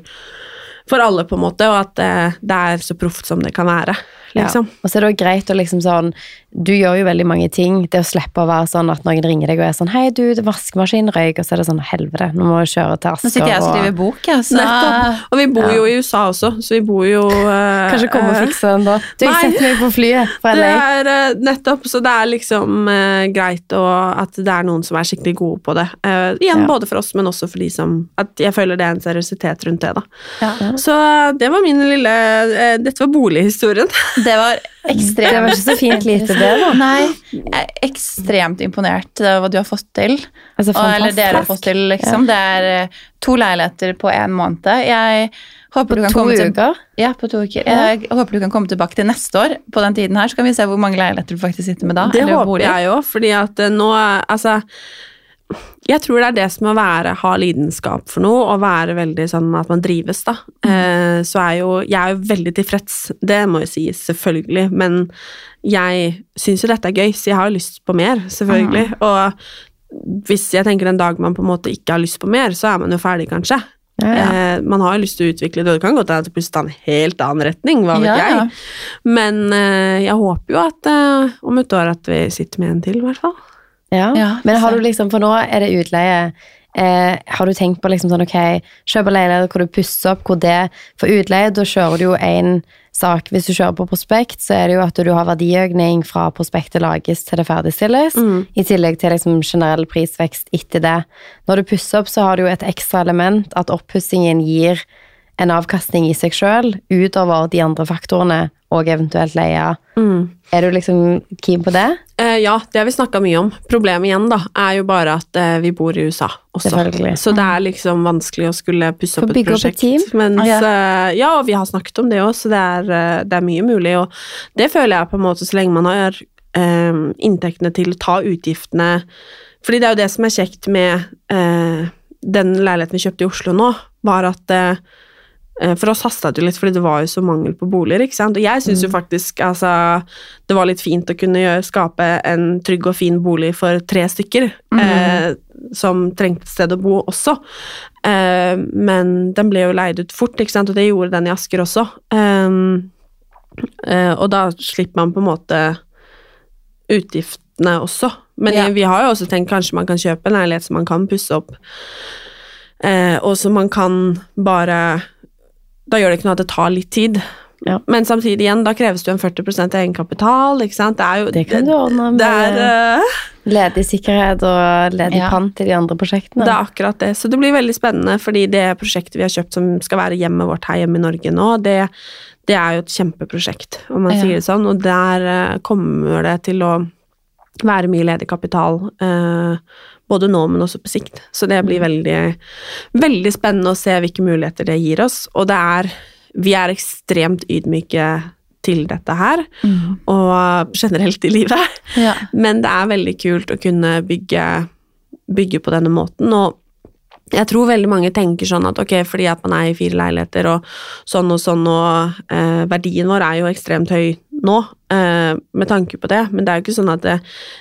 for alle, på en måte, og at eh, det er så proft som det kan være. Liksom. Ja. Og så er det også greit å liksom sånn Du gjør jo veldig mange ting. Det å slippe å være sånn at noen ringer deg og er sånn 'Hei, du, det vaskemaskinen røyk', og så er det sånn 'Helvete, nå må jeg kjøre til Asker', Nå sitter jeg og skriver bok, jeg, så Nettopp. Og vi bor jo i USA også, så vi bor jo uh, Kanskje komme og fikse den da. Du, jeg setter meg på flyet fra Det er eh, nettopp, så det er liksom uh, greit å, at det er noen som er skikkelig gode på det. Uh, igjen Ja. både for oss, men også for de som At jeg føler det er en seriøsitet rundt det, da. Ja. Så det var min lille Dette var bolighistorien. Det var ekstremt Det var ikke så fint lite det, da. Nei, jeg er ekstremt imponert av hva du har fått til. Altså, Og, eller dere har fått til, liksom. Det er eh, to leiligheter på én måned. Jeg håper du kan To komme til. Ja, på to uker. Jeg håper du kan komme tilbake til neste år på den tiden her, så kan vi se hvor mange leiligheter du faktisk sitter med da. Det eller håper jeg jo, fordi at eh, nå Altså Jeg tror det er det som å være, ha lidenskap for noe, og være veldig sånn at man drives, da. Eh, så er jo Jeg er jo veldig tilfreds, det må jo sies, selvfølgelig, men jeg syns jo dette er gøy, så jeg har jo lyst på mer, selvfølgelig. Og hvis jeg tenker en dag man på en måte ikke har lyst på mer, så er man jo ferdig, kanskje. Ja, ja. Eh, man har jo lyst til å utvikle det, og det kan godt hende at det plutselig tar en helt annen retning, hva vet Ja, jeg. Men eh, jeg håper jo at om et år at vi sitter med en til, i hvert fall. Ja. Ja, Men har du liksom, for nå er det utleie. Eh, har du tenkt på liksom sånn, ok, kjøpe leilighet hvor du pusser opp, hvor det For utleie, da kjører du jo en sak Hvis du kjører på prospekt, så er det jo at du har verdiøkning fra prospektet lages til det ferdigstilles, i tillegg til liksom generell prisvekst etter det. Når du pusser opp, så har du jo et ekstra element at oppussingen gir en avkastning i seg sjøl, utover de andre faktorene, og eventuelt leie. Er du liksom keen på det? Eh, ja, det har vi snakka mye om. Problemet igjen da, er jo bare at eh, vi bor i USA også. Så det er liksom vanskelig å skulle pusse opp et bygge opp et mens, team. Ja. eh, ja, og vi har snakket om det òg, så det er, eh, det er mye mulig. Og det føler jeg på en måte så lenge man har eh, inntektene til å ta utgiftene Fordi det er jo det som er kjekt med eh, den leiligheten vi kjøpte i Oslo nå, var at For oss hasta det jo litt, fordi det var jo så mangel på boliger. ikke sant? Og jeg syns jo faktisk altså, det var litt fint å kunne gjøre, skape en trygg og fin bolig for tre stykker, eh, som trengte et sted å bo også. Eh, men den ble jo leid ut fort, ikke sant? og det gjorde den i Asker også. Um, eh, og da slipper man på en måte utgiftene også. Men Ja. vi har jo også tenkt kanskje man kan kjøpe en leilighet som man kan pusse opp, eh, og som man kan bare Da gjør det ikke noe at det tar litt tid. Ja. Men samtidig igjen, da kreves det jo en 40% egenkapital, ikke sant. Det er jo Det kan du ordne med er, uh, ledig sikkerhet og ledig Ja. pant til de andre prosjektene. Det er akkurat det. Så det blir veldig spennende, fordi det prosjektet vi har kjøpt som skal være hjemmet vårt her hjemme i Norge nå, det, det er jo et kjempeprosjekt, om man Ja. sier det sånn. Og der uh, kommer det til å være mye ledig kapital, eh, både nå, men også på sikt. Så det blir veldig, veldig spennende å se hvilke muligheter det gir oss. Og det er Vi er ekstremt ydmyke til dette her, og generelt i livet. Ja. Men det er veldig kult å kunne bygge, bygge på denne måten. Og jeg tror veldig mange tenker sånn at ok, fordi at man er i fire leiligheter og sånn og sånn, og eh, verdien vår er jo ekstremt høy nå, eh, med tanke på det, men det er jo ikke sånn at det,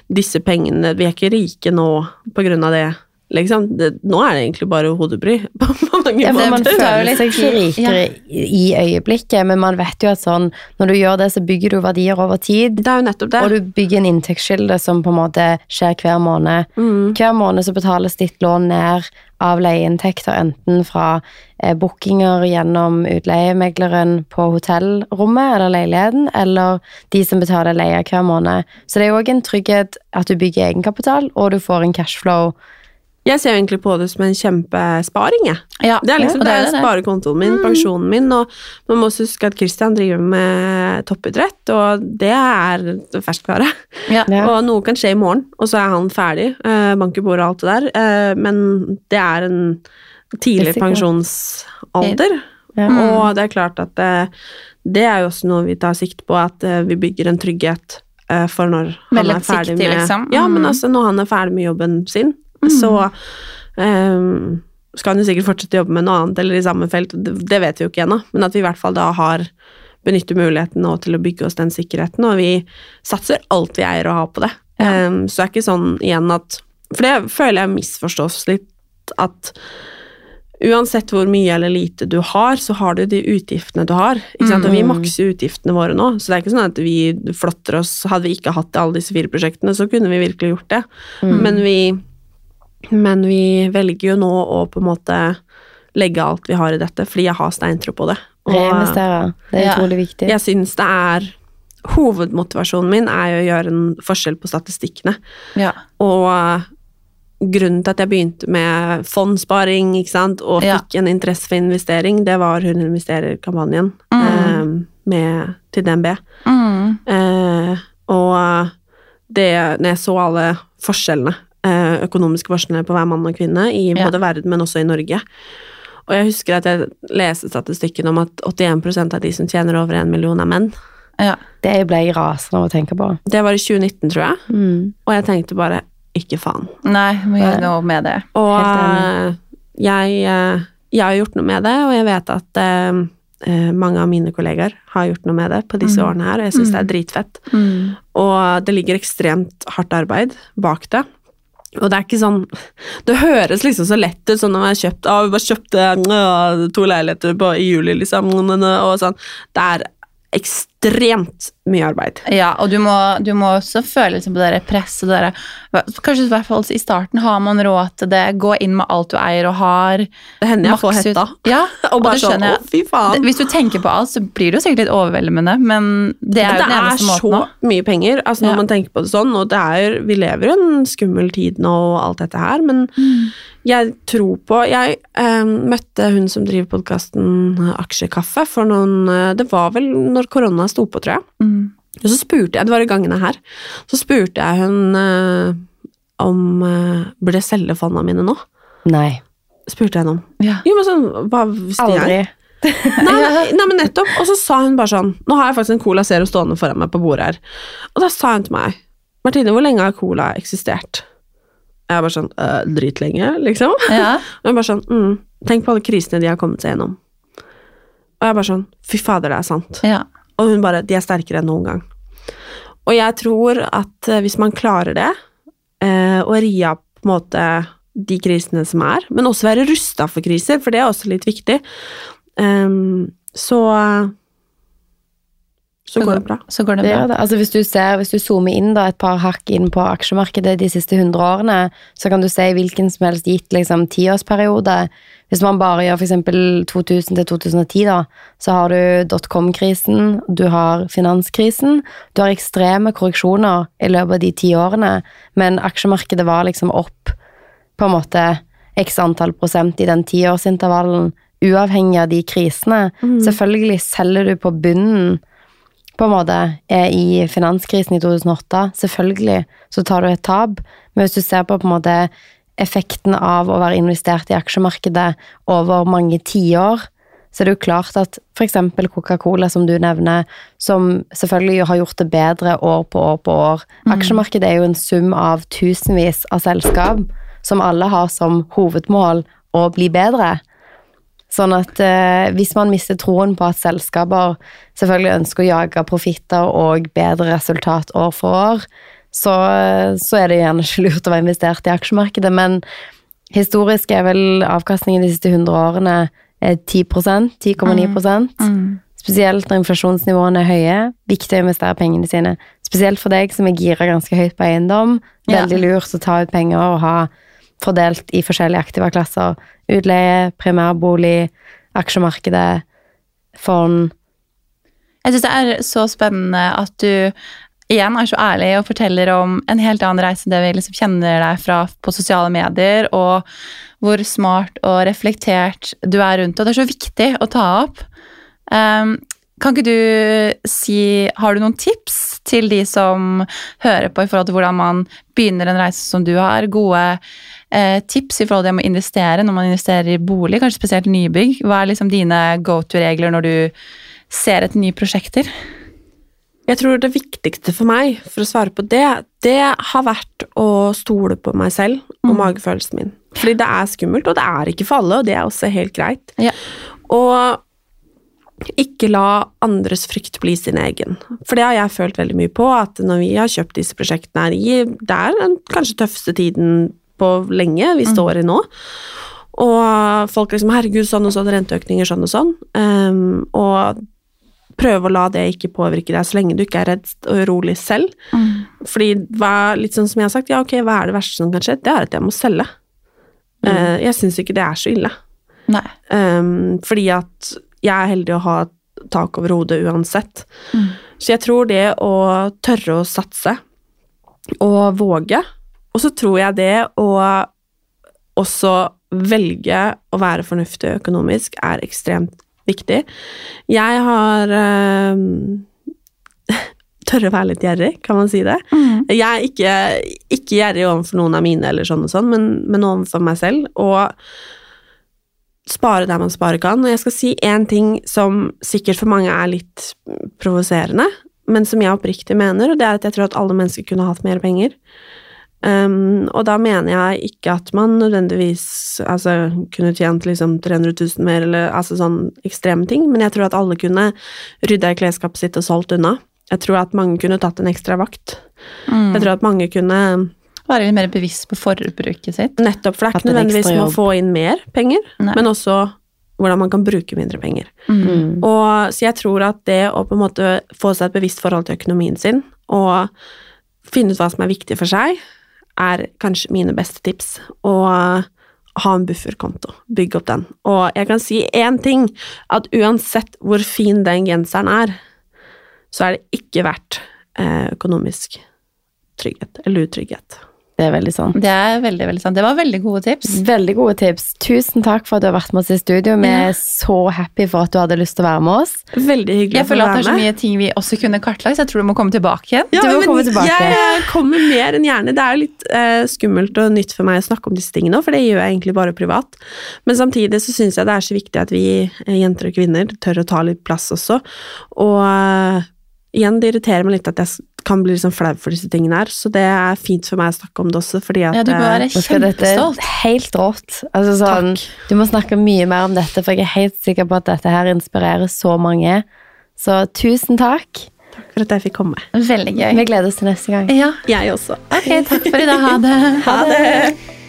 disse pengene Vi er ikke rike nå på grunn av det. Liksom. Det, nå er det egentlig bare hodebry på mange Ja, for man måter. føler seg ikke rikere i øyeblikket, men man vet jo at sånn, når du gjør det, så bygger du verdier over tid. Det er jo nettopp det. Og du bygger en inntektskilde som på en måte skjer hver måned. Mm. Hver måned så betales ditt lån ned av leieinntekter, enten fra eh, bookinger gjennom utleiemegleren på hotellrommet eller leiligheten, eller de som betaler leie hver måned. Så det er òg en trygghet at du bygger egenkapital, og du får en cashflow. Jeg ser egentlig på det som en kjempesparing, jeg. Ja, Det er liksom det er det. sparekontoen min, pensjonen min, og man må også huske at Christian driver med toppidrett, og det er ferskvare. Ja. Og noe kan skje i morgen, og så er han ferdig, eh, banker bordet og alt det der, eh, men det er en tidlig pensjonsalder, Ja. og det er klart at eh, det er jo også noe vi tar sikt på, at vi bygger en trygghet for når han er ferdig med liksom. Ja, men Mm. altså når han er ferdig med jobben sin, så um, skal han jo sikkert fortsette å jobbe med noe annet eller i samme felt, det, det vet vi jo ikke ennå, men at vi i hvert fall da har benytter muligheten nå til å bygge oss den sikkerheten, og vi satser alt vi eier å ha på det. Um, så det er ikke sånn igjen at For det føler jeg misforstås litt, at uansett hvor mye eller lite du har, så har du de utgiftene du har. Sant? Og vi makser utgiftene våre nå, så det er ikke sånn at vi flotter oss Hadde vi ikke hatt alle disse fire prosjektene, så kunne vi virkelig gjort det. Men, vi, men vi velger jo nå å på en måte legge alt vi har i dette, fordi jeg har steintro på det. Og. Det er Ja. utrolig viktig. jeg syns det er Hovedmotivasjonen min er jo å gjøre en forskjell på statistikkene. Ja. Og grunnen til at jeg begynte med fondssparing ikke sant, og Ja. fikk en interesse for investering, det var Hun investerer-kampanjen eh, med- til DNB. Mm. Eh, og det, når jeg så alle forskjellene, eh, økonomiske forskjellene på hver mann og kvinne i Ja. både verden, men også i Norge Og jeg husker at jeg leste statistikken om at 81% av de som tjener over en million, er menn. Ja. Det ble jeg rasende av å tenke på. Det var i 2019, tror jeg. Mm. Og jeg tenkte bare ikke faen. Nei, må gjøre noe med det. Og eh, jeg, eh, jeg har gjort noe med det, og jeg vet at eh, eh, mange av mine kollegaer har gjort noe med det på disse Mm. årene her, og jeg syns det er dritfett. Og det ligger ekstremt hardt arbeid bak det. Og det er ikke sånn Det høres liksom så lett ut, sånn når jeg kjøpt ah, vi bare kjøpte øh, to leiligheter på, i juli, liksom, og sånn. Det er ekstremt mye arbeid. Ja, og du må, du må også føle liksom på det presset. Der, kanskje i hvert fall i starten har man råd til det. Gå inn med alt du eier og har. Det hender jeg får hetta. Ja, Og bare og sånn Å, fy faen. hvis du tenker på alt, så blir det jo sikkert litt overveldende, men det er jo det den eneste måten Det er så mye penger, altså når Ja. man tenker på det sånn, og det er, vi lever jo en skummel tid nå og alt dette her, men jeg tror på Jeg eh, møtte hun som driver podkasten Aksjekaffe for noen eh, Det var vel når korona sto på, tror jeg. Mm. Og så spurte jeg, det var i gangene her, så spurte jeg hun eh, om eh, Burde jeg selge fondene mine nå? Nei. Spurte jeg henne om. Ja. Jo, men sånn, hva visste jeg? Aldri. Nei, nei, nei, men nettopp. Og så sa hun bare sånn Nå har jeg faktisk en Cola Zero stående foran meg på bordet her. Og da sa hun til meg Martine, hvor lenge har Cola eksistert? Jeg er bare sånn «Øh, Dritlenge, liksom. Ja. Og hun bare sånn mm, Tenk på alle krisene de har kommet seg gjennom. Og jeg bare sånn Fy fader, det er sant. ja. Og hun bare De er sterkere enn noen gang. Og jeg tror at eh, hvis man klarer det, eh, å ri av på en måte de krisene som er, men også være rusta for kriser, for det er også litt viktig, ehm, så så går det bra. Så går det bra. gjør det. Altså hvis du ser, hvis du zoomer inn da et par hakk inn på aksjemarkedet de siste 100 årene, så kan du se i hvilken som helst gitt liksom tiårsperiode. Hvis man bare gjør eksempel 2000 til 2010 da, så har du dotcom-krisen, du har finanskrisen, du har ekstreme korreksjoner i løpet av de ti årene, men aksjemarkedet var liksom opp på en måte x antall prosent i den tiårsintervallen, uavhengig av de krisene. Selvfølgelig selger du på bunnen på en måte i finanskrisen i 2008. Selvfølgelig så tar du et tap, men hvis du ser på på en måte effekten av å være investert i aksjemarkedet over mange tiår, så er det jo klart at f.eks. Coca-Cola, som du nevner, som selvfølgelig har gjort det bedre år på år på år. Aksjemarkedet er jo en sum av tusenvis av selskap som alle har som hovedmål å bli bedre. Sånn at eh, hvis man mister troen på at selskaper selvfølgelig ønsker å jage profitter og bedre resultat år for år, så, så er det gjerne ikke lurt å være investert i aksjemarkedet. Men historisk er vel avkastningen de siste 100 årene eh, 10% 10,9 Mm. Spesielt når inflasjonsnivåene er høye. Viktig å investere pengene sine. Spesielt for deg som er gira ganske høyt på eiendom. Veldig lurt å ta ut penger og ha fordelt i forskjellige aktive klasser. Utleie, primærbolig, aksjemarkedet, fond. Jeg syns det er så spennende at du igjen er så ærlig og forteller om en helt annen reise enn det vi liksom kjenner deg fra på sosiale medier, og hvor smart og reflektert du er rundt det. Det er så viktig å ta opp. Um, kan ikke du si Har du noen tips til de som hører på i forhold til hvordan man begynner en reise som du har? Gode tips i forhold til det med å investere når man investerer i bolig, kanskje spesielt nybygg. Hva er liksom dine go to-regler når du ser etter nye prosjekter? Jeg tror det viktigste for meg, for å svare på det, det har vært å stole på meg selv og magefølelsen min. Fordi det er skummelt, og det er ikke for alle, og det er også helt greit. Ja. Og ikke la andres frykt bli sin egen. For det har jeg følt veldig mye på, at når vi har kjøpt disse prosjektene her i Det er den kanskje tøffeste tiden på lenge vi står i nå. Og folk liksom 'herregud, sånn og sånn, renteøkninger sånn og sånn'. Um, og prøve å la det ikke påvirke deg så lenge du ikke er redd og urolig selv. Fordi hva, litt sånn som jeg har sagt, ja ok, hva er det verste som kan skje? Det er at jeg må selge. Eh, jeg syns ikke det er så ille. Um, fordi at jeg er heldig å ha tak over hodet uansett. Så jeg tror det å tørre å satse og våge, og så tror jeg det å også velge å være fornuftig økonomisk er ekstremt viktig. Jeg har øh, Tørre å være litt gjerrig, kan man si det? Jeg er ikke, ikke gjerrig overfor noen av mine, eller sånn og sånn, men, men overfor meg selv. Og spare der man spare kan. Og jeg skal si én ting som sikkert for mange er litt provoserende, men som jeg oppriktig mener, og det er at jeg tror at alle mennesker kunne hatt mer penger. Um, og da mener jeg ikke at man nødvendigvis altså, kunne tjent liksom 300 000 mer, eller altså sånn ekstreme ting, men jeg tror at alle kunne rydda i klesskapet sitt og solgt unna. Jeg tror at mange kunne tatt en ekstra vakt. Mm. Jeg tror at mange kunne Være litt mer bevisst på forbruket sitt. Nettopp, for det er ikke nødvendigvis med å få inn mer penger, Nei. men også hvordan man kan bruke mindre penger. Mm. Og, så jeg tror at det å på en måte få seg et bevisst forhold til økonomien sin, og finne ut hva som er viktig for seg, er kanskje mine beste tips. Og ha en bufferkonto. Bygge opp den. Og jeg kan si én ting, at uansett hvor fin den genseren er, så er det ikke verdt eh, økonomisk trygghet eller utrygghet. Det er veldig sant. Det er veldig, veldig sant. Det var veldig gode tips. Veldig gode tips. Tusen takk for at du har vært med oss i studio. Vi er så happy for at du hadde lyst til å være med oss. Veldig hyggelig Jeg føler at det er så mye ting vi også kunne kartlagt, så jeg tror du må komme tilbake igjen. Ja, Du må men komme tilbake. Jeg kommer mer enn gjerne. Det er jo litt eh, skummelt og nytt for meg å snakke om disse tingene nå, for det gjør jeg egentlig bare privat. Men samtidig så syns jeg det er så viktig at vi eh, jenter og kvinner tør å ta litt plass også. Og eh, igjen, det irriterer meg litt at jeg kan bli liksom flau for disse tingene her, så det er fint for meg å snakke om det også, fordi at Ja, du bør eh, være dette kjempestolt. helt rått. Altså sånn, du må snakke mye mer om dette, for jeg er helt sikker på at dette her inspirerer så mange. Så tusen takk. Takk for at jeg fikk komme. Veldig gøy. Vi gleder oss til neste gang. Ja, Jeg også. ok, takk for i dag. Ha det. Ha det!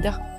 regarder